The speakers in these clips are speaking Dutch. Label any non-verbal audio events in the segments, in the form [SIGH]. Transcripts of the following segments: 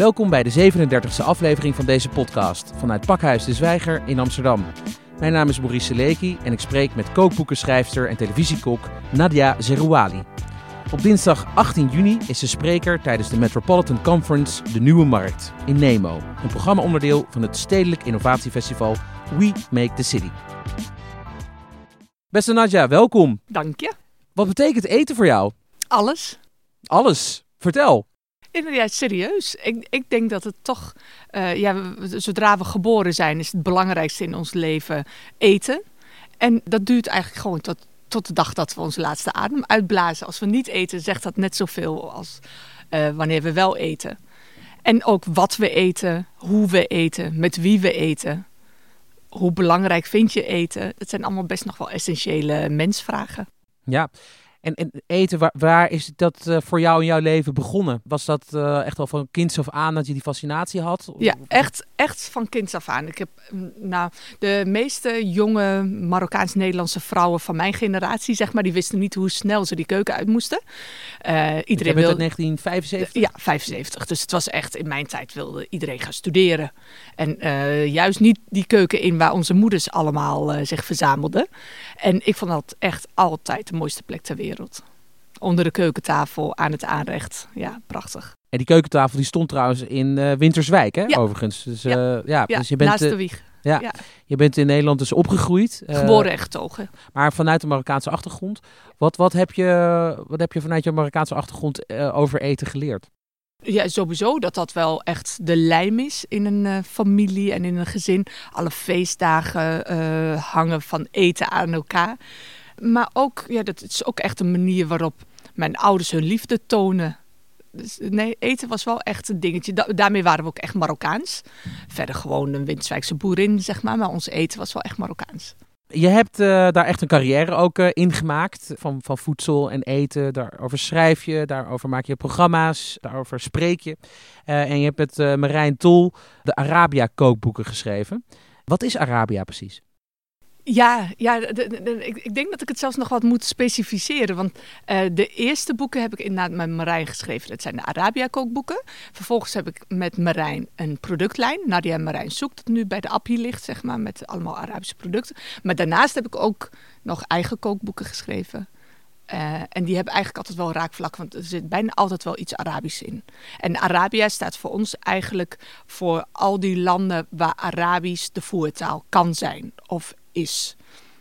Welkom bij de 37e aflevering van deze podcast vanuit Pakhuis de Zwijger in Amsterdam. Mijn naam is Maurice Seleki en ik spreek met kookboekenschrijfster en televisiekok Nadia Zerouali. Op dinsdag 18 juni is ze spreker tijdens de Metropolitan Conference De Nieuwe Markt in Nemo, een programmaonderdeel van het Stedelijk Innovatiefestival We Make the City. Beste Nadia, welkom. Dank je. Wat betekent eten voor jou? Alles. Alles. Vertel. Inderdaad, serieus. Ik, ik denk dat het toch, uh, ja, zodra we geboren zijn, is het belangrijkste in ons leven eten. En dat duurt eigenlijk gewoon tot, tot de dag dat we onze laatste adem uitblazen. Als we niet eten, zegt dat net zoveel als eh, wanneer we wel eten. En ook wat we eten, hoe we eten, met wie we eten. Hoe belangrijk vind je eten? Dat zijn allemaal best nog wel essentiële mensvragen. Ja, en, en eten, waar, waar is dat eh, voor jou in jouw leven begonnen? Was dat eh, echt al van kinds af aan dat je die fascinatie had? Ja, echt, echt van kinds af aan. Ik heb, mm, nou, de meeste jonge Marokkaans-Nederlandse vrouwen van mijn generatie, zeg maar, die wisten niet hoe snel ze die keuken uit moesten. Jij iedereen wilde. 1975? Ja, 75. Dus het was echt, in mijn tijd wilde iedereen gaan studeren. En juist niet die keuken in waar onze moeders allemaal zich verzamelden. En ik vond dat echt altijd de mooiste plek ter wereld. Onder de keukentafel, aan het aanrecht. Ja, prachtig. En die keukentafel die stond trouwens in eh, Winterswijk, hè, Ja. overigens. Dus, Ja. eh, ja, Ja, dus je, bent, naast eh, de wieg. ja, ja. je bent in Nederland dus opgegroeid. eh, Geboren en getogen. Maar vanuit de Marokkaanse achtergrond. Wat, wat, heb, je, wat heb je vanuit je Marokkaanse achtergrond eh, over eten geleerd? Ja, sowieso dat dat wel echt de lijm is in een eh, familie en in een gezin. Alle feestdagen eh, hangen van eten aan elkaar. Maar ook, ja, dat is ook echt een manier waarop mijn ouders hun liefde tonen. Dus, nee, eten was wel echt een dingetje. Da- daarmee waren we ook echt Marokkaans. Verder gewoon een Winterswijkse boerin, zeg maar. Maar ons eten was wel echt Marokkaans. Je hebt eh, daar echt een carrière ook eh, in gemaakt. Van, van voedsel en eten. Daarover schrijf je, daarover maak je programma's, daarover spreek je. Eh, en je hebt met Marijn Tol de Arabia kookboeken geschreven. Wat is Arabia precies? Ja, ja ik, ik denk dat ik het zelfs nog wat moet specificeren. Want eh, de eerste boeken heb ik inderdaad met Marijn geschreven. Dat zijn de Arabia kookboeken. Vervolgens heb ik met Marijn een productlijn. Nadia en Marijn zoekt dat nu bij de Appie ligt, zeg maar, met allemaal Arabische producten. Maar daarnaast heb ik ook nog eigen kookboeken geschreven. Eh, en die hebben eigenlijk altijd wel raakvlak, want er zit bijna altijd wel iets Arabisch in. En Arabia staat voor ons eigenlijk voor al die landen waar Arabisch de voertaal kan zijn of is.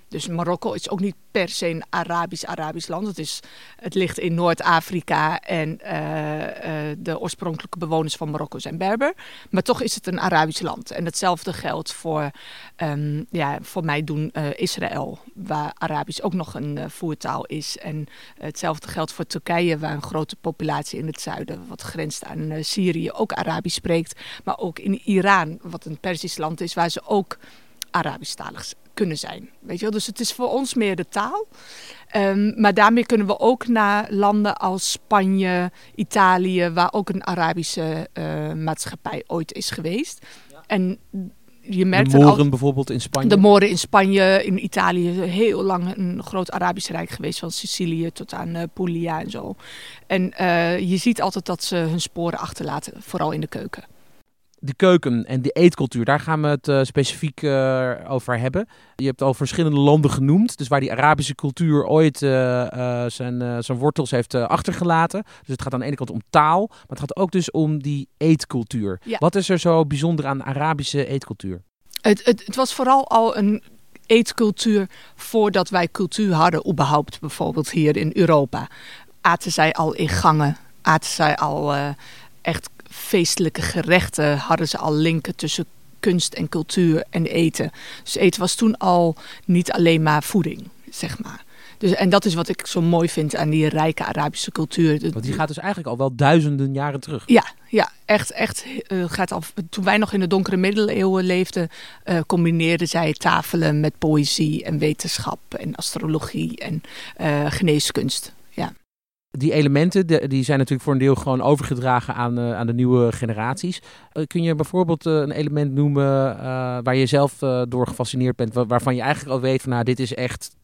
Dus Marokko is ook niet per se een Arabisch-Arabisch land. Het, is, het ligt in Noord-Afrika en eh, eh, de oorspronkelijke bewoners van Marokko zijn Berber. Maar toch is het een Arabisch land. En hetzelfde geldt voor, ehm, ja, voor mij doen eh, Israël, waar Arabisch ook nog een voertaal is. En hetzelfde geldt voor Turkije, waar een grote populatie in het zuiden, wat grenst aan Syrië, ook Arabisch spreekt. Maar ook in Iran, wat een Persisch land is, waar ze ook Arabisch-talig kunnen zijn. Weet je wel? Dus het is voor ons meer de taal. Ehm, maar daarmee kunnen we ook naar landen als Spanje, Italië, waar ook een Arabische eh, maatschappij ooit is geweest. En je merkt de het al- bijvoorbeeld in Spanje. de Moren in Spanje, in Italië, heel lang een groot Arabisch rijk geweest, van Sicilië tot aan eh, Puglia en zo. En eh, je ziet altijd dat ze hun sporen achterlaten, vooral in de keuken. De keuken en de eetcultuur, daar gaan we het eh, specifiek eh, over hebben. Je hebt al verschillende landen genoemd, dus waar die Arabische cultuur ooit eh, zijn, zijn wortels heeft achtergelaten. Dus het gaat aan de ene kant om taal, maar het gaat ook dus om die eetcultuur. Ja. Wat is er zo bijzonder aan de Arabische eetcultuur? Het, het, het was vooral al een eetcultuur voordat wij cultuur hadden, überhaupt bijvoorbeeld hier in Europa. Aten zij al in gangen, aten zij al echt feestelijke gerechten, hadden ze al linken tussen kunst en cultuur en eten. Dus eten was toen al niet alleen maar voeding, zeg maar. Dus, en dat is wat ik zo mooi vind aan die rijke Arabische cultuur. Want die gaat dus eigenlijk al wel duizenden jaren terug. Ja, ja echt. echt eh, gaat al, toen wij nog in de donkere middeleeuwen leefden, eh, combineerden zij tafelen met poëzie en wetenschap en astrologie en eh, geneeskunst. Die elementen die zijn natuurlijk voor een deel gewoon overgedragen aan, eh, aan de nieuwe generaties. Eh, kun je bijvoorbeeld eh, een element noemen waar je zelf door gefascineerd bent, wa- waarvan je eigenlijk al weet van nou, dit is echt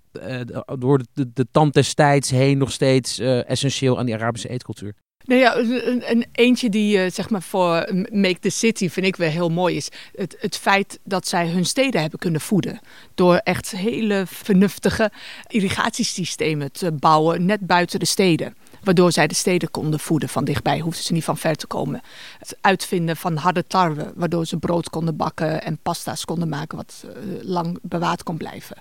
door de, de, de tand des tijds heen nog steeds essentieel aan die Arabische eetcultuur? Nou ja, een, een eentje die uh, zeg maar voor Make the City vind ik wel heel mooi is. Het, het feit dat zij hun steden hebben kunnen voeden. Door echt hele vernuftige irrigatiesystemen te bouwen net buiten de steden. Waardoor zij de steden konden voeden van dichtbij. Hoefden ze niet van ver te komen. Het uitvinden van harde tarwe. Waardoor ze brood konden bakken en pasta's konden maken. Wat uh, lang bewaard kon blijven.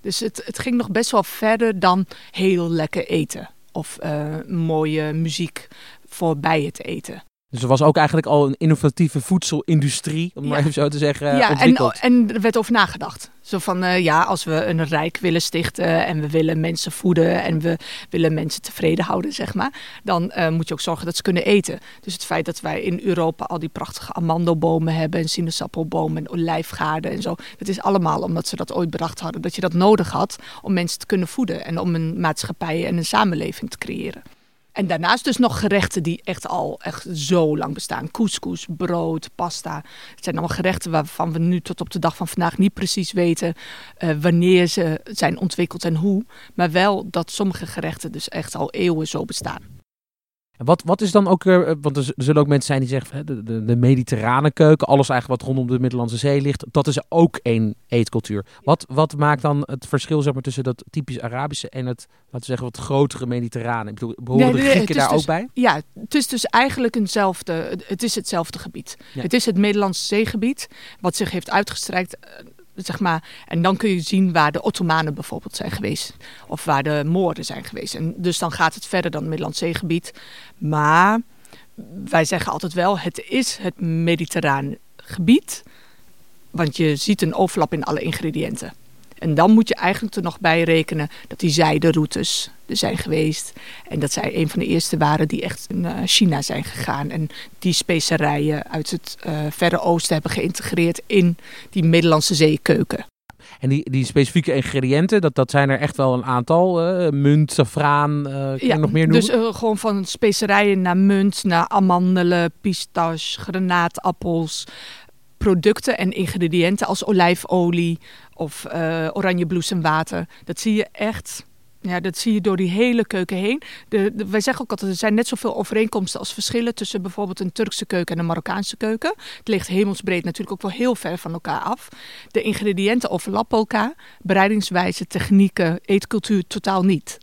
Dus het, het ging nog best wel verder dan heel lekker eten of uh, mooie muziek voor bij het eten. Dus er was ook eigenlijk al een innovatieve voedselindustrie, om maar even zo te zeggen, ja, en, en, er werd over nagedacht. Zo van, uh, ja, als we een rijk willen stichten en we willen mensen voeden en we willen mensen tevreden houden, zeg maar, dan uh, moet je ook zorgen dat ze kunnen eten. Dus het feit dat wij in Europa al die prachtige amandelbomen hebben en sinaasappelbomen en olijfgaarden en zo, dat is allemaal omdat ze dat ooit bedacht hadden, dat je dat nodig had om mensen te kunnen voeden en om een maatschappij en een samenleving te creëren. En daarnaast dus nog gerechten die echt al echt zo lang bestaan. Couscous, brood, pasta. Het zijn allemaal gerechten waarvan we nu tot op de dag van vandaag niet precies weten uh, wanneer ze zijn ontwikkeld en hoe. Maar wel dat sommige gerechten dus echt al eeuwen zo bestaan. Wat, wat is dan ook, uh, want er zullen ook mensen zijn die zeggen, de, de, de, mediterrane keuken, alles eigenlijk wat rondom de Middellandse Zee ligt, dat is ook één eetcultuur. Wat, wat maakt dan het verschil zeg maar, tussen dat typisch Arabische en het, laten we zeggen, wat grotere mediterrane? Ik bedoel, behoren de Grieken daar dus, ook bij? Ja, het is dus eigenlijk eenzelfde, het is hetzelfde gebied. Het is het Middellandse Zeegebied, wat zich heeft uitgestrekt eh, zeg maar, en dan kun je zien waar de Ottomanen bijvoorbeeld zijn geweest. Of waar de Moorden zijn geweest. En dus dan gaat het verder dan het Middellandse Zeegebied. Maar wij zeggen altijd wel, het is het mediterraan gebied. Want je ziet een overlap in alle ingrediënten. En dan moet je eigenlijk er nog bij rekenen dat die zijderoutes er zijn geweest. En dat zij een van de eerste waren die echt naar eh, China zijn gegaan. En die specerijen uit het uh, Verre Oosten hebben geïntegreerd in die Middellandse zeekeuken. En die, die specifieke ingrediënten, dat, dat zijn er echt wel een aantal. Uh, munt, safraan, uh, ja, nog meer noemen? Dus uh, gewoon van specerijen naar munt, naar amandelen, pistache, granaatappels. Producten en ingrediënten als olijfolie, of uh, oranje bloesemwater. Dat zie je echt. Ja, dat zie je door die hele keuken heen. De, wij zeggen ook altijd, er zijn net zoveel overeenkomsten als verschillen tussen bijvoorbeeld een Turkse keuken en een Marokkaanse keuken. Het ligt hemelsbreed natuurlijk ook wel heel ver van elkaar af. De ingrediënten overlappen elkaar, bereidingswijze, technieken, eetcultuur totaal niet.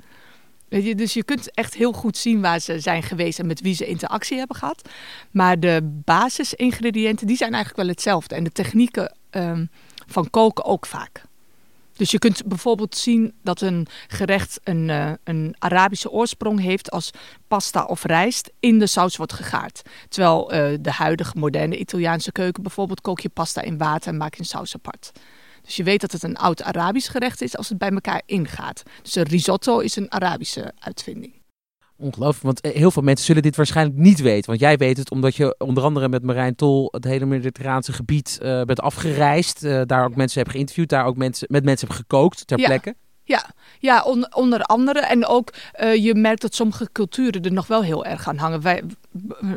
Dus je kunt echt heel goed zien waar ze zijn geweest en met wie ze interactie hebben gehad. Maar de basisingrediënten, die zijn eigenlijk wel hetzelfde. En de technieken um, van koken ook vaak. Dus je kunt bijvoorbeeld zien dat een gerecht een, uh, een Arabische oorsprong heeft als pasta of rijst in de saus wordt gegaard. Terwijl uh, de huidige moderne Italiaanse keuken bijvoorbeeld kook je pasta in water en maak je een saus apart. Dus je weet dat het een oud Arabisch gerecht is als het bij elkaar ingaat. Dus een risotto is een Arabische uitvinding. Ongelooflijk, want eh, heel veel mensen zullen dit waarschijnlijk niet weten. Want jij weet het omdat je onder andere met Marijn Tol het hele Mediterraanse gebied uh, bent afgereisd. Uh, daar ook mensen hebt geïnterviewd, daar ook mensen, met mensen hebt gekookt ter ja. plekke. Ja, ja onder andere. En ook uh, je merkt dat sommige culturen er nog wel heel erg aan hangen. Wij,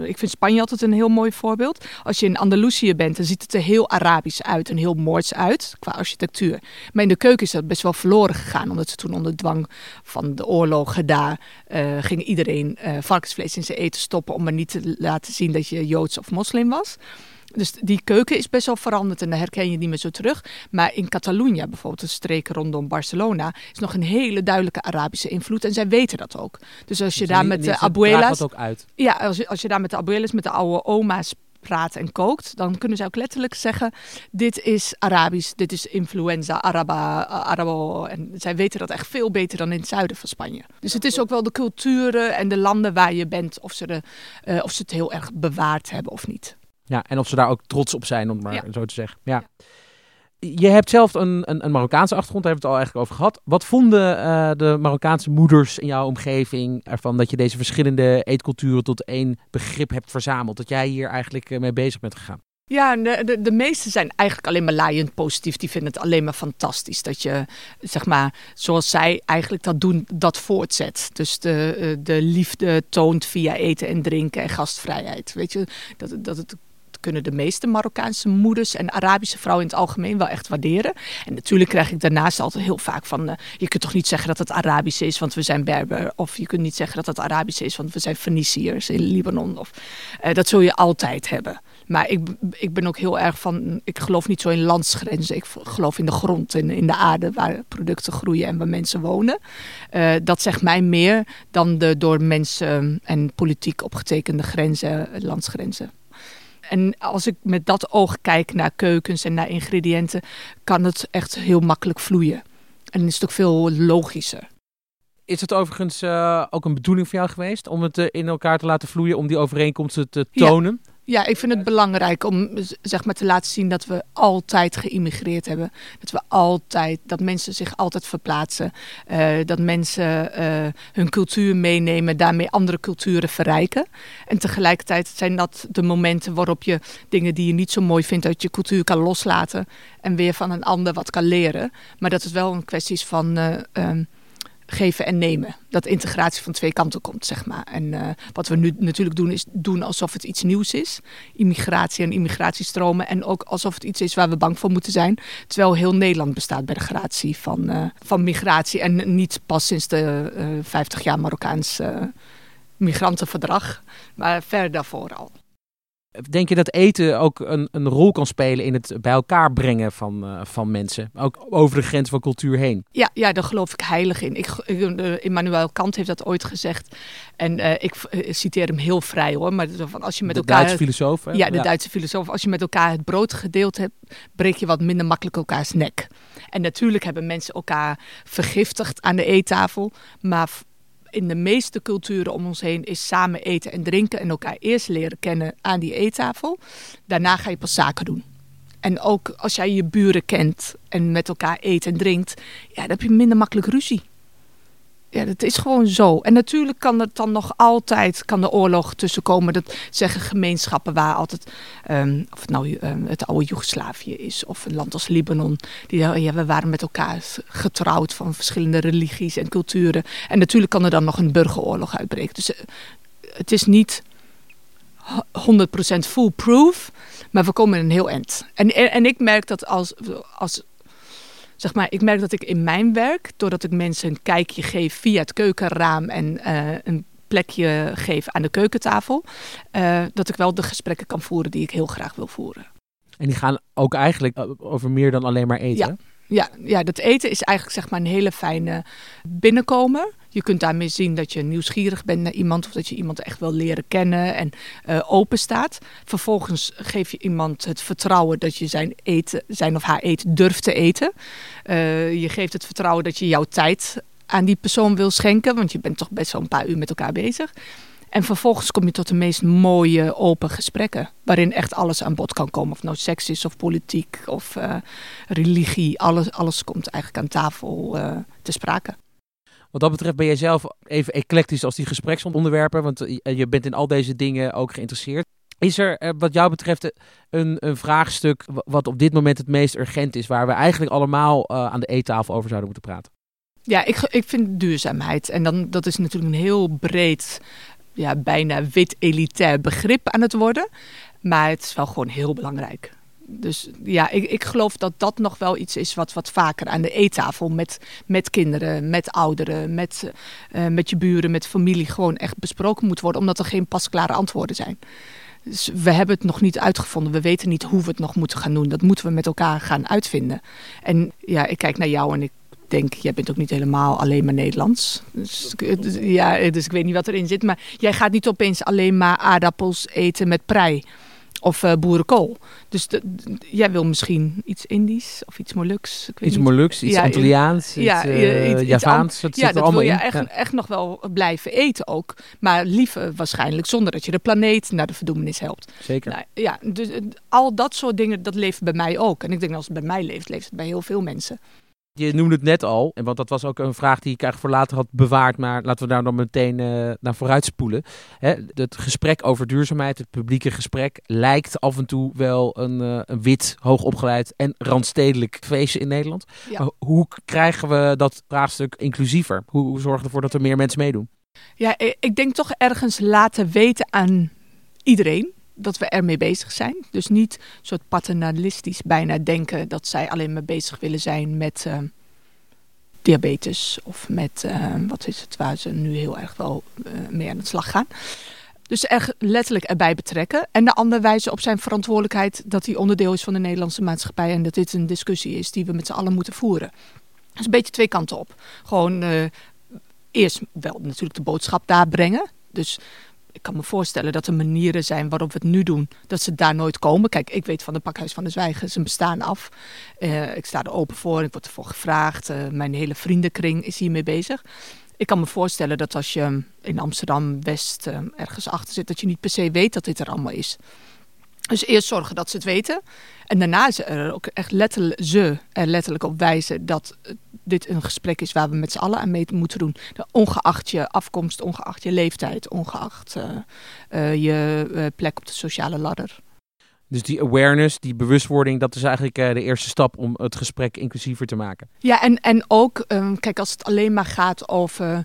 ik vind Spanje altijd een heel mooi voorbeeld. Als je in Andalusië bent, dan ziet het er heel Arabisch uit en heel Moors uit qua architectuur. Maar in de keuken is dat best wel verloren gegaan, omdat ze toen onder dwang van de oorlogen daar uh, ging iedereen uh, varkensvlees in zijn eten stoppen om maar niet te laten zien dat je Joods of moslim was. Dus die keuken is best wel veranderd en daar herken je niet meer zo terug. Maar in Catalonië, bijvoorbeeld een streek rondom Barcelona, is nog een hele duidelijke Arabische invloed. En zij weten dat ook. Dus als je dus daar met de abuelas. ook uit. Ja, als je, als je daar met de abuelas, met de oude oma's praat en kookt, dan kunnen ze ook letterlijk zeggen: Dit is Arabisch, dit is influenza, Araba, Arabo. En zij weten dat echt veel beter dan in het zuiden van Spanje. Dus het is ook wel de culturen en de landen waar je bent, of ze, de, uh, of ze het heel erg bewaard hebben of niet. Ja, en of ze daar ook trots op zijn, om maar ja. zo te zeggen. Ja. Je hebt zelf een, een, een, Marokkaanse achtergrond, daar hebben we het al eigenlijk over gehad. Wat vonden uh, de Marokkaanse moeders in jouw omgeving ervan dat je deze verschillende eetculturen tot één begrip hebt verzameld? Dat jij hier eigenlijk uh, mee bezig bent gegaan? Ja, de, de, de meesten zijn eigenlijk alleen maar laaiend positief. Die vinden het alleen maar fantastisch dat je, zeg maar, zoals zij eigenlijk dat doen, dat voortzet. Dus de, eh, de liefde toont via eten en drinken en gastvrijheid. Weet je, dat, dat het kunnen de meeste Marokkaanse moeders en Arabische vrouwen in het algemeen wel echt waarderen. En natuurlijk krijg ik daarnaast altijd heel vaak van, uh, je kunt toch niet zeggen dat het Arabisch is, want we zijn Berber. Of je kunt niet zeggen dat het Arabisch is, want we zijn Feniciërs in Libanon. Of, uh, dat zul je altijd hebben. Maar ik, ik ben ook heel erg van, ik geloof niet zo in landsgrenzen. Ik geloof in de grond, in, in de aarde waar producten groeien en waar mensen wonen. Uh, dat zegt mij meer dan de door mensen en politiek opgetekende grenzen, landsgrenzen. En als ik met dat oog kijk naar keukens en naar ingrediënten, kan het echt heel makkelijk vloeien. En is het ook veel logischer. Is het overigens uh, ook een bedoeling van jou geweest om het uh, in elkaar te laten vloeien, om die overeenkomsten te tonen? Ja. Ja, ik vind het belangrijk om zeg maar, te laten zien dat we altijd geïmmigreerd hebben. Dat we altijd, dat mensen zich altijd verplaatsen. Uh, dat mensen uh, hun cultuur meenemen, daarmee andere culturen verrijken. En tegelijkertijd zijn dat de momenten waarop je dingen die je niet zo mooi vindt uit je cultuur kan loslaten. En weer van een ander wat kan leren. Maar dat het wel een kwestie is van. Uh, um, geven en nemen. Dat integratie van twee kanten komt, zeg maar. En uh, wat we nu natuurlijk doen, is doen alsof het iets nieuws is. Immigratie en immigratiestromen. En ook alsof het iets is waar we bang voor moeten zijn. Terwijl heel Nederland bestaat bij de gratie van, uh, van migratie. En niet pas sinds de uh, 50 jaar Marokkaans migrantenverdrag. Maar ver daarvoor al. Denk je dat eten ook een, een rol kan spelen in het bij elkaar brengen van, uh, van mensen? Ook over de grens van cultuur heen? Ja, ja daar geloof ik heilig in. Ik, uh, Immanuel Kant heeft dat ooit gezegd. En uh, ik citeer hem heel vrij hoor. Maar van als je met de elkaar. Duitse filosoof. Hè? Ja, de ja. Duitse filosoof. Als je met elkaar het brood gedeeld hebt, breek je wat minder makkelijk elkaars nek. En natuurlijk hebben mensen elkaar vergiftigd aan de eettafel. Maar in de meeste culturen om ons heen is samen eten en drinken en elkaar eerst leren kennen aan die eettafel. Daarna ga je pas zaken doen. En ook als jij je buren kent en met elkaar eet en drinkt, ja, dan heb je minder makkelijk ruzie. Ja, dat is gewoon zo. En natuurlijk kan er dan nog altijd kan de oorlog tussenkomen. Dat zeggen gemeenschappen waar altijd, um, of het nou um, het oude Joegoslavië is of een land als Libanon. Die ja, we waren met elkaar getrouwd van verschillende religies en culturen. En natuurlijk kan er dan nog een burgeroorlog uitbreken. Dus uh, het is niet 100% foolproof, maar we komen een heel eind. En, en, en ik merk dat als, als zeg maar, ik merk dat ik in mijn werk, doordat ik mensen een kijkje geef via het keukenraam en uh, een plekje geef aan de keukentafel, uh, dat ik wel de gesprekken kan voeren die ik heel graag wil voeren. En die gaan ook eigenlijk over meer dan alleen maar eten? Ja. Ja, ja, dat eten is eigenlijk zeg maar een hele fijne binnenkomen. Je kunt daarmee zien dat je nieuwsgierig bent naar iemand of dat je iemand echt wil leren kennen en uh, open staat. Vervolgens geef je iemand het vertrouwen dat je zijn, eten, zijn of haar eten durft te eten. Uh, je geeft het vertrouwen dat je jouw tijd aan die persoon wil schenken, want je bent toch best wel een paar uur met elkaar bezig. En vervolgens kom je tot de meest mooie open gesprekken. Waarin echt alles aan bod kan komen. Of nou seks is of politiek of uh, religie. Alles, alles komt eigenlijk aan tafel te sprake. Wat dat betreft ben jij zelf even eclectisch als die gespreksonderwerpen. Want je bent in al deze dingen ook geïnteresseerd. Is er wat jou betreft een, een vraagstuk wat op dit moment het meest urgent is. Waar we eigenlijk allemaal aan de eettafel over zouden moeten praten? Ja, ik, ik vind duurzaamheid. En dan, dat is natuurlijk een heel breed ja, bijna wit elitair begrip aan het worden. Maar het is wel gewoon heel belangrijk. Dus ja, ik, ik geloof dat dat nog wel iets is wat, wat vaker aan de eettafel met, met kinderen, met ouderen, met, uh, met je buren, met familie gewoon echt besproken moet worden. Omdat er geen pasklare antwoorden zijn. Dus we hebben het nog niet uitgevonden. We weten niet hoe we het nog moeten gaan doen. Dat moeten we met elkaar gaan uitvinden. En ja, ik kijk naar jou en ik denk, jij bent ook niet helemaal alleen maar Nederlands. Dus, ja, dus ik weet niet wat erin zit. Maar jij gaat niet opeens alleen maar aardappels eten met prei. Of uh, boerenkool. Dus de, jij wil misschien iets Indisch of iets Moluks. Ik weet iets niet. Moluks, iets ja, Antilliaans, ja, iets, uh, iets, Javaans. Iets ja, dat wil je echt, ja. echt nog wel blijven eten ook. Maar liever waarschijnlijk zonder dat je de planeet naar de verdoemenis helpt. Zeker. Nou, ja, dus al dat soort dingen, dat leeft bij mij ook. En ik denk als het bij mij leeft, leeft het bij heel veel mensen. Je noemde het net al, want dat was ook een vraag die ik eigenlijk voor later had bewaard, maar laten we daar dan meteen uh, naar vooruit spoelen. Hè, het gesprek over duurzaamheid, het publieke gesprek, lijkt af en toe wel een, uh, een wit, hoogopgeleid en randstedelijk feestje in Nederland. Ja. Uh, hoe krijgen we dat vraagstuk inclusiever? Hoe, hoe zorgen we ervoor dat er meer mensen meedoen? Ja, ik denk toch ergens laten weten aan iedereen dat we ermee bezig zijn. Dus niet soort paternalistisch bijna denken dat zij alleen maar bezig willen zijn met uh, diabetes of met, uh, wat is het, waar ze nu heel erg wel uh, mee aan de slag gaan. Dus echt letterlijk erbij betrekken. En de ander wijzen op zijn verantwoordelijkheid dat hij onderdeel is van de Nederlandse maatschappij. En dat dit een discussie is die we met z'n allen moeten voeren. Dat is een beetje twee kanten op. Gewoon eerst wel natuurlijk de boodschap daar brengen. Dus ik kan me voorstellen dat er manieren zijn waarop we het nu doen, dat ze daar nooit komen. Kijk, ik weet van de Pakhuis van de Zwijgen, ze bestaan af. Uh, ik sta er open voor, ik word ervoor gevraagd. Uh, mijn hele vriendenkring is hiermee bezig. Ik kan me voorstellen dat als je in Amsterdam-West uh, ergens achter zit, dat je niet per se weet dat dit er allemaal is. Dus eerst zorgen dat ze het weten. En daarna ze er ook echt letterlijk, ze er letterlijk op wijzen dat dit een gesprek is waar we met z'n allen aan mee moeten doen. Ongeacht je afkomst, ongeacht je leeftijd, ongeacht uh, uh, je uh, plek op de sociale ladder. Dus die awareness, die bewustwording, dat is eigenlijk de eerste stap om het gesprek inclusiever te maken. Ja, en, en ook, um, kijk, als het alleen maar gaat over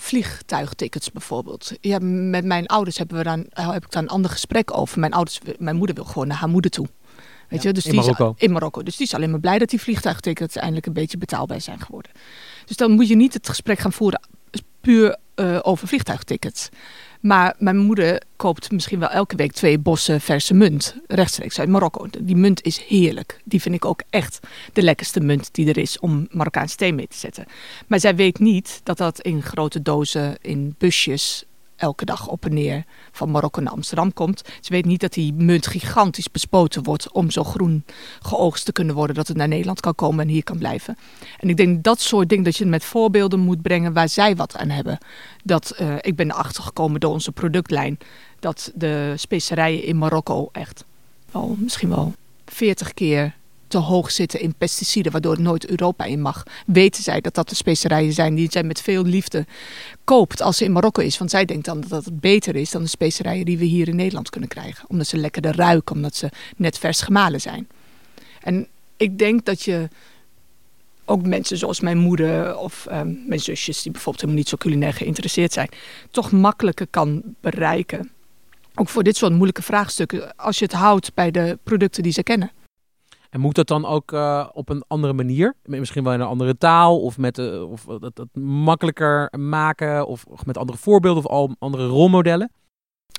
vliegtuigtickets bijvoorbeeld. Ja, met mijn ouders hebben we dan, heb ik daar een ander gesprek over. Mijn, ouders, mijn moeder wil gewoon naar haar moeder toe. Weet ja, je? Dus in die Marokko. Is, in Marokko. Dus die is alleen maar blij dat die vliegtuigtickets eindelijk een beetje betaalbaar zijn geworden. Dus dan moet je niet het gesprek gaan voeren puur uh, over vliegtuigtickets. Maar mijn moeder koopt misschien wel elke week twee bossen verse munt. Rechtstreeks uit Marokko. Die munt is heerlijk. Die vind ik ook echt de lekkerste munt die er is om Marokkaanse thee mee te zetten. Maar zij weet niet dat dat in grote dozen, in busjes elke dag op en neer van Marokko naar Amsterdam komt. Ze weet niet dat die munt gigantisch bespoten wordt om zo groen geoogst te kunnen worden dat het naar Nederland kan komen en hier kan blijven. En ik denk dat soort dingen dat je met voorbeelden moet brengen waar zij wat aan hebben. Dat uh, ik ben erachter gekomen door onze productlijn dat de specerijen in Marokko echt wel misschien wel 40 keer te hoog zitten in pesticiden, waardoor het nooit Europa in mag. Weten zij dat dat de specerijen zijn die zij met veel liefde koopt als ze in Marokko is. Want zij denkt dan dat het beter is dan de specerijen die we hier in Nederland kunnen krijgen. Omdat ze lekkerder ruiken, omdat ze net vers gemalen zijn. En ik denk dat je ook mensen zoals mijn moeder of um, mijn zusjes, die bijvoorbeeld helemaal niet zo culinair geïnteresseerd zijn, toch makkelijker kan bereiken. Ook voor dit soort moeilijke vraagstukken, als je het houdt bij de producten die ze kennen. En moet dat dan ook uh, op een andere manier? Misschien wel in een andere taal of, met, uh, of dat, dat, makkelijker maken of, met andere voorbeelden of al andere rolmodellen?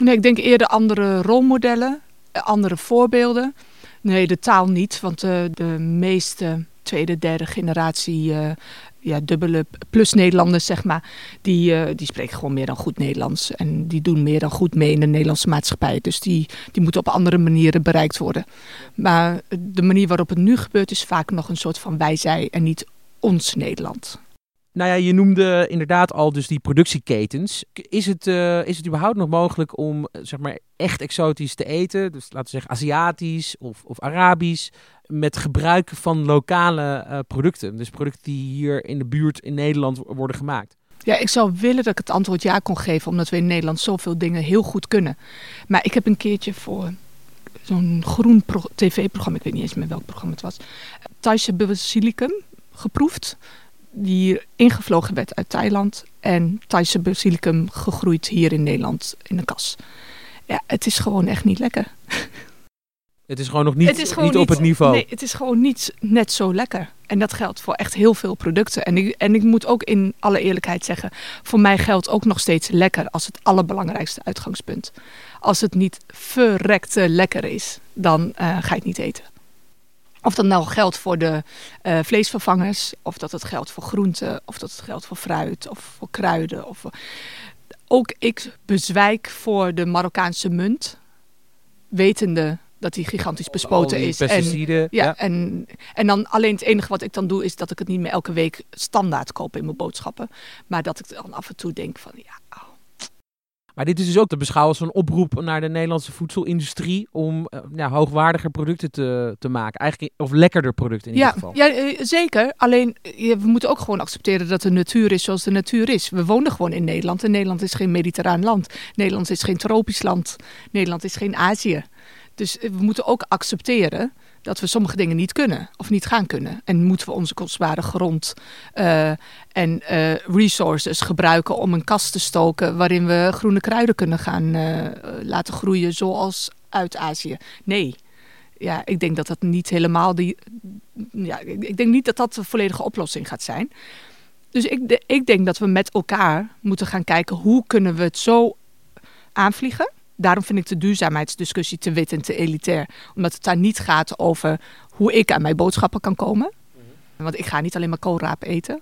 Nee, ik denk eerder andere rolmodellen, andere voorbeelden. Nee, de taal niet, want de meeste tweede, derde generatie ja, dubbele plus Nederlanders, zeg maar, die, uh, die spreken gewoon meer dan goed Nederlands. En die doen meer dan goed mee in de Nederlandse maatschappij. Dus die, die moeten op andere manieren bereikt worden. Maar de manier waarop het nu gebeurt is vaak nog een soort van wij zij en niet ons Nederland. Nou ja, je noemde inderdaad al dus die productieketens. Is het, uh, is het überhaupt nog mogelijk om zeg maar echt exotisch te eten? Dus laten we zeggen Aziatisch of, of Arabisch. Met gebruik van lokale uh, producten. Dus producten die hier in de buurt in Nederland worden gemaakt. Ja, ik zou willen dat ik het antwoord ja kon geven, omdat we in Nederland zoveel dingen heel goed kunnen. Maar ik heb een keertje voor zo'n groen tv-programma, ik weet niet eens meer welk programma het was, Thaise basilicum geproefd die hier ingevlogen werd uit Thailand en Thaise basilicum gegroeid hier in Nederland in de kas. Ja, het is gewoon echt niet lekker. [LAUGHS] Het is gewoon nog niet, niet op het niveau. Nee, het is gewoon niet net zo lekker. En dat geldt voor echt heel veel producten. En ik, en ik moet ook in alle eerlijkheid zeggen, voor mij geldt ook nog steeds lekker als het allerbelangrijkste uitgangspunt. Als het niet verrekte lekker is, dan uh, ga het niet eten. Of dat nou geldt voor de uh, vleesvervangers, of dat het geldt voor groenten, of dat het geldt voor fruit, of voor kruiden. Of voor... Ook ik bezwijk voor de Marokkaanse munt, wetende dat die gigantisch bespoten die is. Pesticiden, en, ja, ja, En, en dan alleen het enige wat ik dan doe, is dat ik het niet meer elke week standaard koop in mijn boodschappen. Maar dat ik dan af en toe denk van ja. Oh. Maar dit is dus ook te beschouwen als een oproep naar de Nederlandse voedselindustrie om ja, hoogwaardiger producten te, te maken. Eigenlijk, of lekkerder producten in ja, ieder geval. Ja, uh, zeker. Alleen ja, we moeten ook gewoon accepteren dat de natuur is zoals de natuur is. We wonen gewoon in Nederland en Nederland is geen mediterraan land. Nederland is geen tropisch land. Nederland is geen Azië. Dus we moeten ook accepteren dat we sommige dingen niet kunnen of niet gaan kunnen. En moeten we onze kostbare grond uh, en uh, resources gebruiken om een kast te stoken waarin we groene kruiden kunnen gaan uh, laten groeien, zoals uit Azië? Nee. Ja, ik denk dat dat niet helemaal die. Ja, ik denk niet dat dat de volledige oplossing gaat zijn. Dus ik, ik denk dat we met elkaar moeten gaan kijken hoe kunnen we het zo aanvliegen daarom vind ik de duurzaamheidsdiscussie te wit en te elitair. Omdat het daar niet gaat over hoe ik aan mijn boodschappen kan komen. Mhm. Want ik ga niet alleen maar koolraap eten.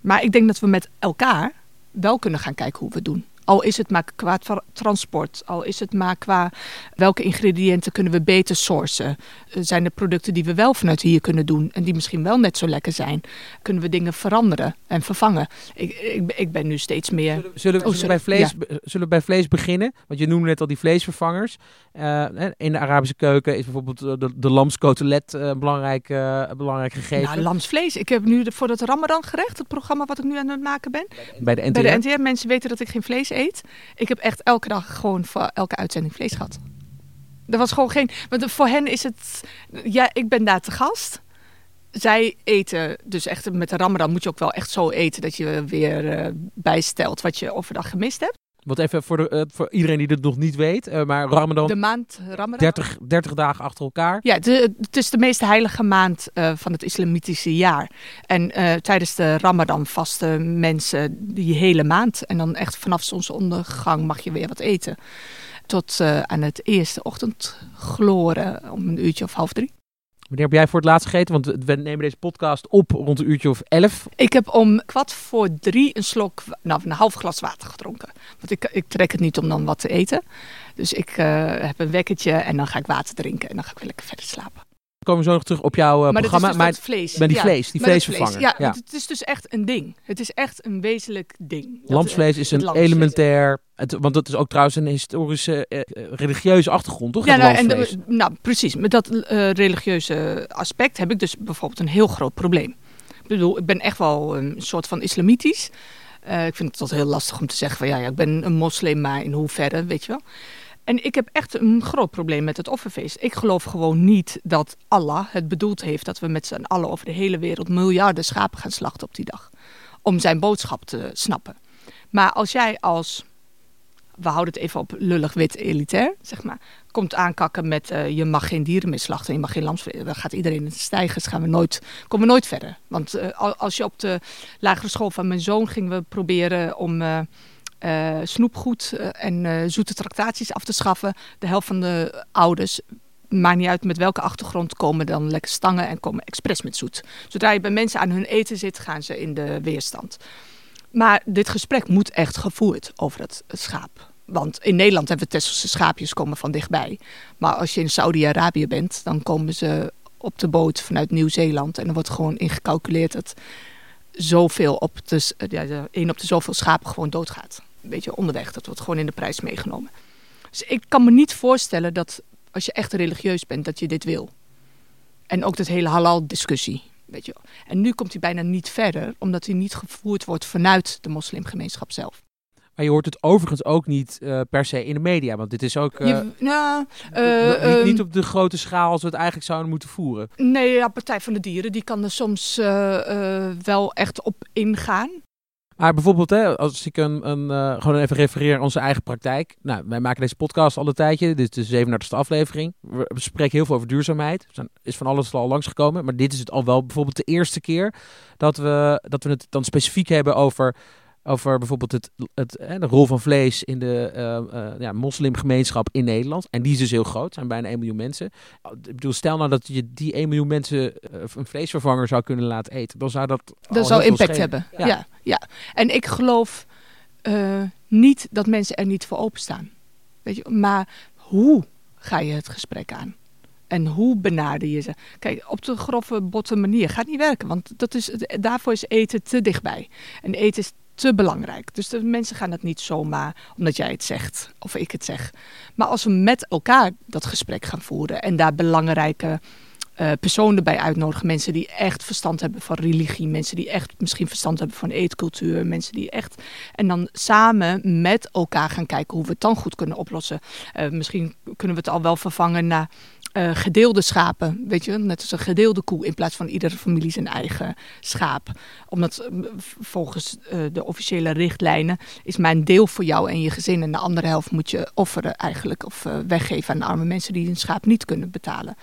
Maar ik denk dat we met elkaar wel kunnen gaan kijken hoe we het doen. Al is het maar qua transport, al is het maar qua welke ingrediënten kunnen we beter sourcen. Eh, zijn er producten die we wel vanuit hier kunnen doen en die misschien wel net zo lekker zijn? Kunnen we dingen veranderen en vervangen? Ik, ik, ik ben nu steeds meer... Zullen, zullen, oh, zullen, bij vlees, zullen we bij vlees beginnen? Want je noemde net al die vleesvervangers. Uh, in de Arabische keuken is bijvoorbeeld eh, de, de lamskotelet een belangrijk, uh, belangrijk gegeven. Nou, lamsvlees. Ik heb nu de, voor het Ramadan gerecht, het programma wat ik nu aan het maken ben. Bij de NTR? Bij de NTR. Mensen weten dat ik geen vlees eet. Ik heb echt elke dag gewoon voor elke uitzending vlees gehad. Er was gewoon geen. Want voor hen is het. Ja, ik ben daar te gast. Zij eten dus echt met de Ramadan moet je ook wel echt zo eten dat je weer uh, bijstelt wat je overdag gemist hebt. Wat even voor, de, uh, voor iedereen die dit nog niet weet, uh, maar Ramadan. De maand Ramadan. 30, 30 dagen achter elkaar. Ja, de, het is de meest heilige maand uh, van het islamitische jaar. En tijdens de Ramadan vasten mensen die hele maand. En dan echt vanaf zonsondergang mag je weer wat eten. Tot aan het eerste ochtendgloren om een uurtje of half drie. Wanneer heb jij voor het laatst gegeten? Want we nemen deze podcast op rond een uurtje of elf. Ik heb om kwart voor drie een slok, nou een half glas water gedronken. Want ik, ik trek het niet om dan wat te eten. Dus ik uh, heb een wekkertje en dan ga ik water drinken en dan ga ik weer lekker verder slapen. We komen zo nog terug op jouw maar programma. Dus maar vlees. Met die vlees, die vleesvervanger. Vlees. Ja, ja. het is dus echt een ding. Het is echt een wezenlijk ding. Lamsvlees is een elementair... Het, want dat is ook trouwens een historische, uh, religieuze achtergrond, toch? Ja, nou, en de, nou, precies. Met dat uh, religieuze aspect heb ik dus bijvoorbeeld een heel groot probleem. Ik bedoel, ik ben echt wel een soort van islamitisch. ik vind het altijd heel lastig om te zeggen van ja, ja, ik ben een moslim, maar in hoeverre, weet je wel. En ik heb echt een groot probleem met het offerfeest. Ik geloof gewoon niet dat Allah het bedoeld heeft dat we met z'n allen over de hele wereld miljarden schapen gaan slachten op die dag. Om zijn boodschap te snappen. Maar als jij als, we houden het even op lullig wit elitair, zeg maar, komt aankakken met uh, je mag geen dieren meer slachten, je mag geen lamsvlees, dan gaat iedereen in de stijgers, gaan we nooit, komen we nooit verder. Want uh, als je op de lagere school van mijn zoon gingen we proberen om... Uh, uh, snoepgoed eh, en uh, zoete tractaties af te schaffen. De helft van de ouders, maakt niet uit met welke achtergrond, komen dan lekker stangen en komen expres met zoet. Zodra je bij mensen aan hun eten zit, gaan ze in de weerstand. Maar dit gesprek moet echt gevoerd over het, schaap. Want in Nederland hebben we Tesselse schaapjes komen van dichtbij. Maar als je in Saudi-Arabië bent, dan komen ze op de boot vanuit Nieuw-Zeeland. En er wordt gewoon ingecalculeerd dat zoveel op de, ja, op de zoveel schapen gewoon doodgaat een beetje onderweg. Dat wordt gewoon in de prijs meegenomen. Dus ik kan me niet voorstellen dat als je echt religieus bent, dat je dit wil. En ook dat hele halal-discussie. Weet je. En nu komt hij bijna niet verder, omdat hij niet gevoerd wordt vanuit de moslimgemeenschap zelf. Maar je hoort het overigens ook niet uh, per se in de media. Want dit is ook uh, je, nou, uh, niet, niet, op de grote schaal als we het eigenlijk zouden moeten voeren. Nee, ja, Partij van de Dieren die kan er soms wel echt op ingaan. Maar bijvoorbeeld, hè, als ik een, een uh, gewoon even refereer aan onze eigen praktijk. Nou, wij maken deze podcast al een tijdje. Dit is de 37e aflevering. We spreken heel veel over duurzaamheid. Er is van alles al langsgekomen. Maar dit is het al wel bijvoorbeeld de eerste keer dat we, dat we het dan specifiek hebben over over bijvoorbeeld het, het, hè, de rol van vlees in de uh, uh, ja, moslimgemeenschap in Nederland. En die is dus heel groot, zijn bijna 1 miljoen mensen. Ik bedoel, stel nou dat je die 1 miljoen mensen uh, een vleesvervanger zou kunnen laten eten. Dan zou dat Dat zou impact hebben, ja. ja. ja. En ik geloof niet dat mensen er niet voor openstaan. Weet je, maar hoe ga je het gesprek aan? En hoe benader je ze? Kijk, op de grove, botte manier gaat niet werken. Want dat is, daarvoor is eten te dichtbij. En eten is te belangrijk. Dus de mensen gaan het niet zomaar omdat jij het zegt of ik het zeg. Maar als we met elkaar dat gesprek gaan voeren en daar belangrijke uh, personen bij uitnodigen. Mensen die echt verstand hebben van religie. Mensen die echt misschien verstand hebben van eetcultuur. Mensen die echt. En dan samen met elkaar gaan kijken hoe we het dan goed kunnen oplossen. Uh, misschien kunnen we het al wel vervangen naar uh, gedeelde schapen. Weet je, net als een gedeelde koe in plaats van iedere familie zijn eigen schaap. Omdat volgens de officiële richtlijnen is mijn deel voor jou en je gezin. En de andere helft moet je offeren eigenlijk. Of weggeven aan arme mensen die een schaap niet kunnen betalen.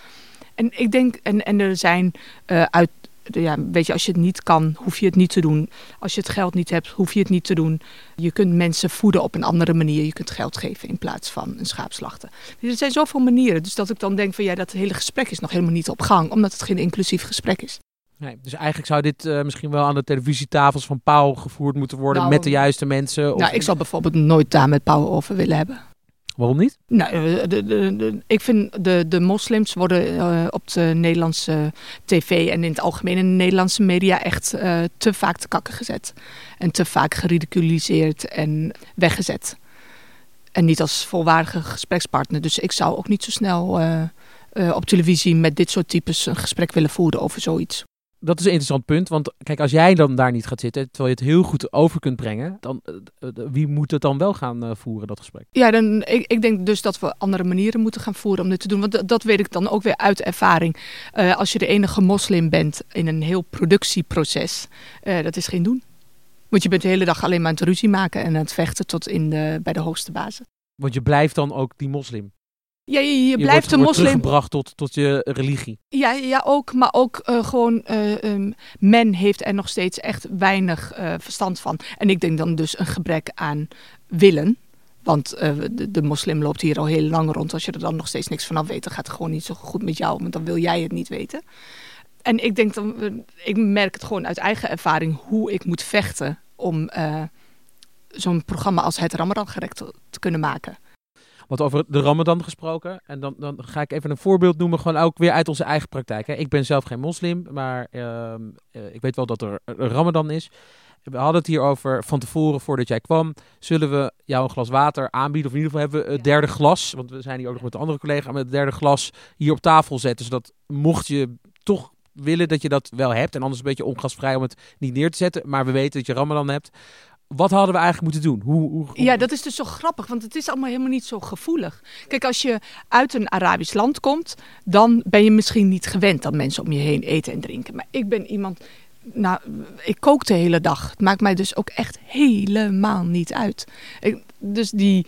En ik denk, en, en er zijn uh, uit, ja, weet je, als je het niet kan, hoef je het niet te doen. Als je het geld niet hebt, hoef je het niet te doen. Je kunt mensen voeden op een andere manier. Je kunt geld geven in plaats van een schaapslachten. Er zijn zoveel manieren. Dus dat ik dan denk van ja, dat hele gesprek is nog helemaal niet op gang, omdat het geen inclusief gesprek is. Nee, dus eigenlijk zou dit uh, misschien wel aan de televisietafels van Pauw gevoerd moeten worden nou, met de juiste mensen. Of... Nou, ik zou bijvoorbeeld nooit daar met Pauw over willen hebben. Waarom niet? Nou, de, de, de, ik vind de, de moslims worden uh, op de Nederlandse tv en in het algemeen in de Nederlandse media echt uh, te vaak te kakken gezet. En te vaak geridiculiseerd en weggezet. En niet als volwaardige gesprekspartner. Dus ik zou ook niet zo snel op televisie met dit soort types een gesprek willen voeren over zoiets dat is een interessant punt. Want kijk, als jij dan daar niet gaat zitten, terwijl je het heel goed over kunt brengen, dan uh, wie moet het dan wel gaan uh, voeren, dat gesprek? Ja, dan, ik, ik, denk dus dat we andere manieren moeten gaan voeren om dit te doen. Want dat weet ik dan ook weer uit ervaring. Uh, als je de enige moslim bent in een heel productieproces, dat is geen doen. Want je bent de hele dag alleen maar aan het ruzie maken en aan het vechten tot in de, bij de hoogste bazen. Want je blijft dan ook die moslim? Ja, je, je, blijft wordt, een moslim. teruggebracht tot, tot je religie. Ja, ja ook. Maar ook uh, gewoon, uh, um, men heeft er nog steeds echt weinig uh, verstand van. En ik denk dan dus een gebrek aan willen. Want de, de, moslim loopt hier al heel lang rond. Als je er dan nog steeds niks vanaf weet, dan gaat het gewoon niet zo goed met jou. Want dan wil jij het niet weten. En ik denk dan, ik merk het gewoon uit eigen ervaring hoe ik moet vechten om zo'n programma als het Ramadan gerekt te, te kunnen maken. Wat over de Ramadan gesproken. En dan, dan ga ik even een voorbeeld noemen, gewoon ook weer uit onze eigen praktijk. Hè. Ik ben zelf geen moslim, maar uh, ik weet wel dat er een Ramadan is. We hadden het hier over van tevoren, voordat jij kwam. Zullen we jou een glas water aanbieden? Of in ieder geval hebben we het derde glas. Want we zijn hier ook nog met de andere collega. Met het derde glas hier op tafel zetten. Zodat mocht je toch willen dat je dat wel hebt. En anders een beetje ongasvrij om het niet neer te zetten. Maar we weten dat je Ramadan hebt wat hadden we eigenlijk moeten doen? Hoe, hoe, Ja, dat is dus zo grappig, want het is allemaal helemaal niet zo gevoelig. Kijk, als je uit een Arabisch land komt, dan ben je misschien niet gewend dat mensen om je heen eten en drinken. Maar ik ben iemand, nou, ik kook de hele dag. Het maakt mij dus ook echt helemaal niet uit. Dus die,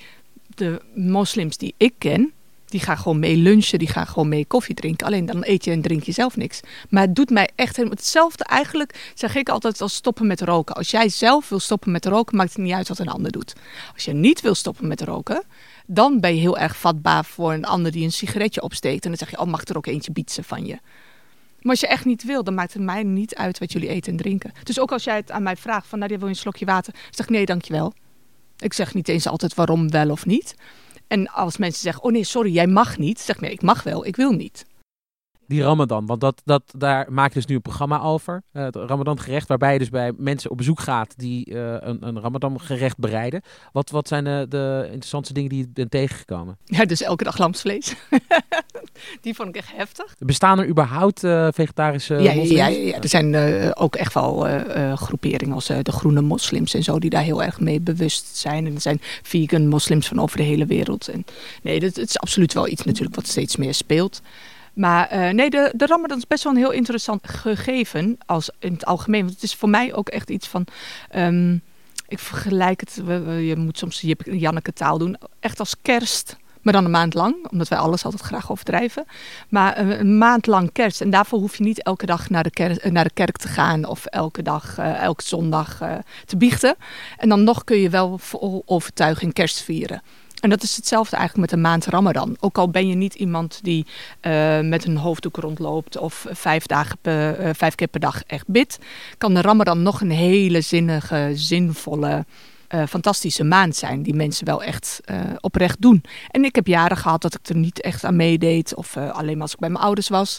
de moslims die ik ken, die gaan gewoon mee lunchen, die gaan gewoon mee koffie drinken. Alleen dan eet je en drink je zelf niks. Maar het doet mij echt helemaal hetzelfde. Eigenlijk zeg ik altijd als stoppen met roken. Als jij zelf wil stoppen met roken, maakt het niet uit wat een ander doet. Als je niet wil stoppen met roken, dan ben je heel erg vatbaar voor een ander die een sigaretje opsteekt. En dan zeg je, oh mag er ook eentje bietsen van je. Maar als je echt niet wil, dan maakt het mij niet uit wat jullie eten en drinken. Dus ook als jij het aan mij vraagt van, nou, wil je een slokje water? Dan zeg ik, nee, dankjewel. Ik zeg niet eens altijd waarom wel of niet. En als mensen zeggen, oh nee, sorry, jij mag niet. Zeg nee, ik mag wel, ik wil niet die Ramadan. Want dat, dat, daar maak je dus nu een programma over. Uh, het Ramadan gerecht, waarbij je dus bij mensen op bezoek gaat die uh, een, een Ramadan gerecht bereiden. Wat, wat zijn de, de interessantste dingen die je bent tegengekomen? Ja, dus elke dag lamsvlees. [LAUGHS] die vond ik echt heftig. Bestaan er überhaupt uh, vegetarische ja, ja, ja, er zijn ook echt wel groeperingen als de groene moslims en zo die daar heel erg mee bewust zijn. En er zijn vegan moslims van over de hele wereld. En nee, dat, het is absoluut wel iets natuurlijk wat steeds meer speelt. Maar uh, nee, de, de Ramadan is best wel een heel interessant gegeven als in het algemeen. Want het is voor mij ook echt iets van. Um, ik vergelijk het, je moet soms Janneke taal doen, echt als kerst. Maar dan een maand lang, omdat wij alles altijd graag overdrijven. Maar een, maand lang kerst. En daarvoor hoef je niet elke dag naar de, kerk, naar de kerk te gaan. Of elke dag, uh, elke zondag te biechten. En dan nog kun je wel vol overtuiging kerst vieren. En dat is hetzelfde eigenlijk met de maand Ramadan. Ook al ben je niet iemand die uh, met een hoofddoek rondloopt of vijf, dagen per, uh, vijf keer per dag echt bidt, kan de Ramadan nog een hele zinnige, zinvolle, uh, fantastische maand zijn. Die mensen wel echt oprecht doen. En ik heb jaren gehad dat ik er niet echt aan meedeed of alleen maar als ik bij mijn ouders was.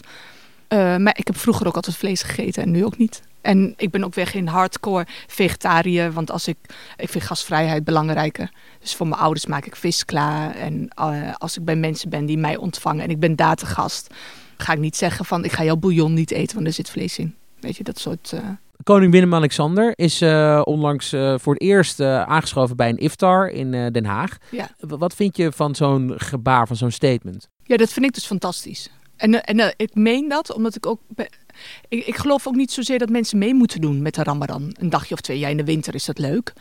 maar ik heb vroeger ook altijd vlees gegeten en nu ook niet. En ik ben ook weer geen hardcore vegetariër, want als ik, ik vind gasvrijheid belangrijker. Dus voor mijn ouders maak ik vis klaar. En uh, als ik bij mensen ben die mij ontvangen en ik ben daar te gast, ga ik niet zeggen van ik ga jouw bouillon niet eten, want er zit vlees in. Weet je, dat soort... Uh... Koning Willem-Alexander is uh, onlangs uh, voor het eerst aangeschoven bij een iftar in Den Haag. Ja. Wat vind je van zo'n gebaar, van zo'n statement? Ja, dat vind ik dus fantastisch. En, en ik meen dat omdat ik ook ik, ik, geloof ook niet zozeer dat mensen mee moeten doen met de Ramadan. Een dagje of twee. Ja, in de winter is dat leuk.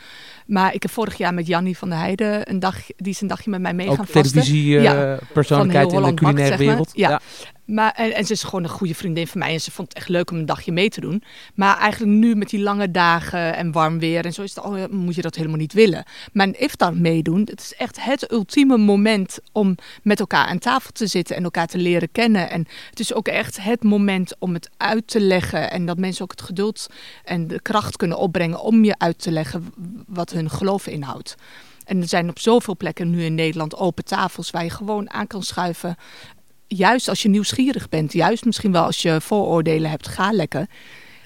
Maar ik heb vorig jaar met Jannie van der Heijden een dag, die is een dagje met mij mee gaan vasten. televisie uh, persoonlijkheid in de culinaire wereld. ja. Maar, en, en, ze is gewoon een goede vriendin van mij. En ze vond het echt leuk om een dagje mee te doen. Maar eigenlijk nu met die lange dagen en warm weer en zo is het, oh, moet je dat helemaal niet willen. Maar een iftar meedoen, het is echt het ultieme moment om met elkaar aan tafel te zitten en elkaar te leren kennen. En het is ook echt het moment om het uit te leggen. En dat mensen ook het geduld en de kracht kunnen opbrengen om je uit te leggen wat hun geloof inhoudt. En er zijn op zoveel plekken nu in Nederland open tafels waar je gewoon aan kan schuiven juist als je nieuwsgierig bent, juist misschien wel als je vooroordelen hebt, ga lekker.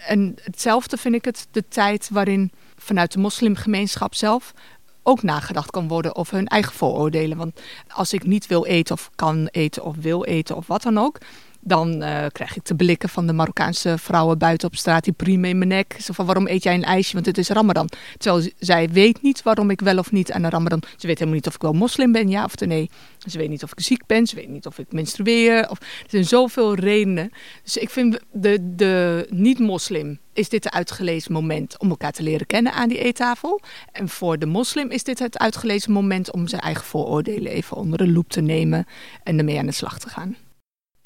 En hetzelfde vind ik het de tijd waarin vanuit de moslimgemeenschap zelf ook nagedacht kan worden over hun eigen vooroordelen. Want als ik niet wil eten of kan eten of wil eten of wat dan ook, dan uh, krijg ik te blikken van de Marokkaanse vrouwen buiten op straat die prima in mijn nek. Zo van waarom eet jij een ijsje? Want het is Ramadan. Terwijl zij weet niet waarom ik wel of niet aan de Ramadan. Ze weet helemaal niet of ik wel moslim ben, ja of nee. Ze weet niet of ik ziek ben. Ze weet niet of ik menstrueer. Of, er zijn zoveel redenen. Dus ik vind de, de niet-moslim is dit het uitgelezen moment om elkaar te leren kennen aan die eettafel. En voor de moslim is dit het uitgelezen moment om zijn eigen vooroordelen even onder de loep te nemen en ermee aan de slag te gaan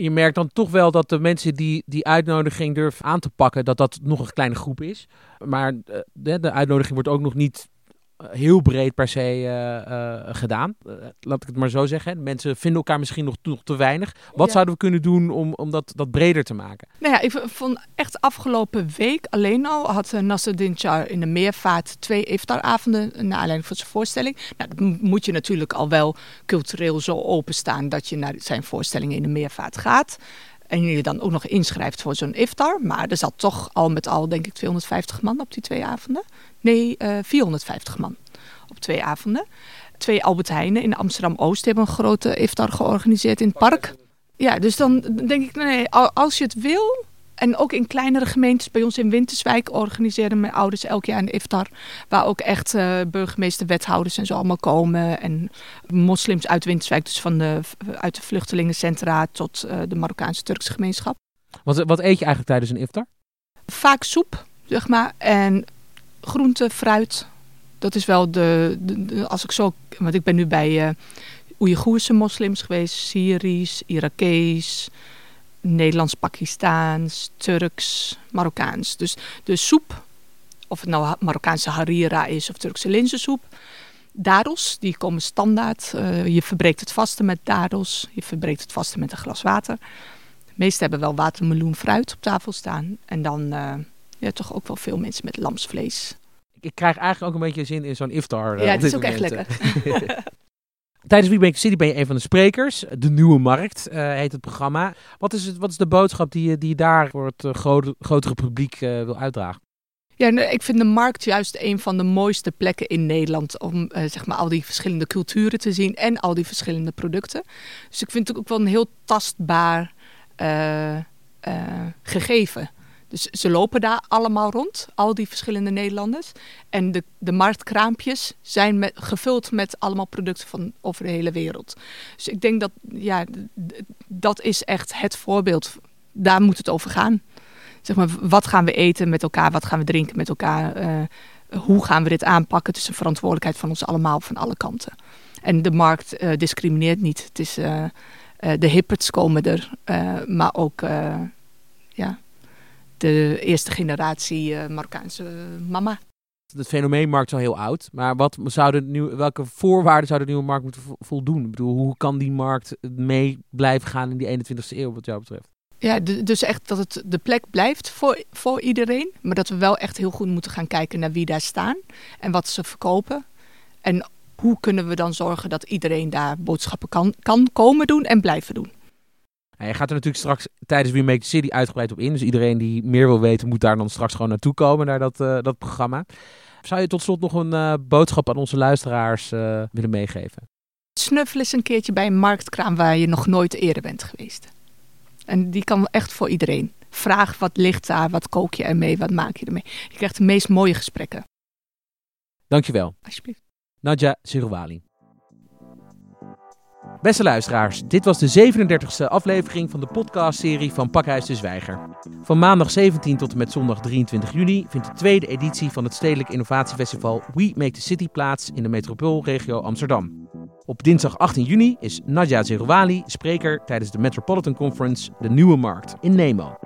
je merkt dan toch wel dat de mensen die die uitnodiging durven aan te pakken, dat dat nog een kleine groep is. Maar eh, de, de uitnodiging wordt ook nog niet heel breed per se uh, uh, gedaan. Uh, laat ik het maar zo zeggen. Mensen vinden elkaar misschien nog, nog te weinig. Wat zouden we kunnen doen om, om dat, dat breder te maken? Nou ja, ik vond echt afgelopen week alleen al had Nasser Char in de meervaart twee iftaravonden naar aanleiding van zijn voorstelling. Nou, dat moet je natuurlijk al wel cultureel zo openstaan dat je naar zijn voorstellingen in de meervaart gaat. En je dan ook nog inschrijft voor zo'n iftar. Maar er zat toch al met al, denk ik, 250 man op die twee avonden. Nee, uh, eh, 450 man op twee avonden. Twee Albert Heijnen in Amsterdam-Oost hebben een grote iftar georganiseerd in het park. Ja, dus dan denk ik, nee, als je het wil, en ook in kleinere gemeentes, bij ons in Winterswijk organiseren mijn ouders elk jaar een iftar. Waar ook echt uh, burgemeester, wethouders en zo allemaal komen. En moslims uit Winterswijk, dus van de, uit de vluchtelingencentra tot uh, de Marokkaanse Turkse gemeenschap. Wat, wat eet je eigenlijk tijdens een iftar? Vaak soep, zeg maar. En groente, fruit. Dat is wel de, de, als ik zo, want ik ben nu bij uh, Oeigoerse moslims geweest, Syrisch, Irakees, Nederlands, Pakistaans, Turks, Marokkaans. Dus de soep, of het nou Marokkaanse harira is of Turkse linzensoep. Dadels, die komen standaard. Uh, je verbreekt het vaste met dadels. Je verbreekt het vaste met een glas water. De meesten hebben wel watermeloen fruit op tafel staan. En dan uh, ja, toch ook wel veel mensen met lamsvlees. Ik krijg eigenlijk ook een beetje zin in zo'n iftar. Uh, ja, het is ook echt lekker. [LAUGHS] Tijdens We Make City ben je een van de sprekers. De Nieuwe Markt uh, heet het programma. Wat is, het, wat is de boodschap die je, die daar voor het grote, grotere publiek uh, wil uitdragen? Ja, ik vind de markt juist een van de mooiste plekken in Nederland om zeg maar al die verschillende culturen te zien en al die verschillende producten. Dus ik vind het ook wel een heel tastbaar gegeven. Dus ze lopen daar allemaal rond, al die verschillende Nederlanders. En de, de marktkraampjes zijn gevuld met allemaal producten van over de hele wereld. Dus ik denk dat, ja, dat is echt het voorbeeld. Daar moet het over gaan. Zeg maar, wat gaan we eten met elkaar? Wat gaan we drinken met elkaar? Uh, hoe gaan we dit aanpakken? Het is een verantwoordelijkheid van ons allemaal, van alle kanten. En de markt uh, discrimineert niet. Het is, uh, de hipperts komen er, maar ook ja, de eerste generatie uh, Marokkaanse mama. Het fenomeenmarkt is al heel oud, maar wat zou de nieuwe, welke voorwaarden zou de nieuwe markt moeten voldoen? Ik bedoel, hoe kan die markt mee blijven gaan in die 21ste eeuw wat jou betreft? Ja, dus echt dat het de plek blijft voor, voor iedereen. Maar dat we wel echt heel goed moeten gaan kijken naar wie daar staan en wat ze verkopen. En hoe kunnen we dan zorgen dat iedereen daar boodschappen kan, kan komen doen en blijven doen. Nou, je gaat er natuurlijk straks tijdens We Make the City uitgebreid op in. Dus iedereen die meer wil weten, moet daar dan straks gewoon naartoe komen, naar dat, uh, dat programma. Zou je tot slot nog een uh, boodschap aan onze luisteraars uh, willen meegeven? Snuffel eens een keertje bij een marktkraam waar je nog nooit eerder bent geweest. En die kan echt voor iedereen. Vraag wat ligt daar, wat kook je ermee, wat maak je ermee. Je krijgt de meest mooie gesprekken. Dankjewel. Alsjeblieft. Nadja Sirouali. Beste luisteraars, dit was de 37e aflevering van de podcastserie van Pakhuis de Zwijger. Van maandag 17 tot en met zondag 23 juni vindt de tweede editie van het Stedelijk Innovatiefestival We Make the City plaats in de metropoolregio Amsterdam. Op dinsdag 18 juni is Nadja Zerouali spreker tijdens de Metropolitan Conference De Nieuwe Markt in Nemo.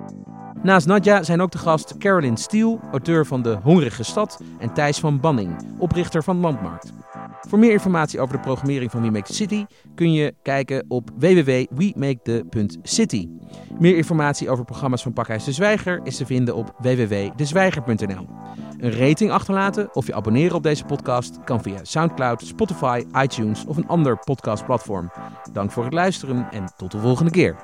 Naast Nadja zijn ook de gast Carolyn Steele, auteur van De Hongerige Stad, en Thijs van Banning, oprichter van Landmarkt. Voor meer informatie over de programmering van We Make City kun je kijken op www.wemakethe.city. Meer informatie over programma's van Pakhuis de Zwijger is te vinden op www.dezwijger.nl. Een rating achterlaten of je abonneren op deze podcast kan via SoundCloud, Spotify, iTunes of een ander podcastplatform. Dank voor het luisteren en tot de volgende keer.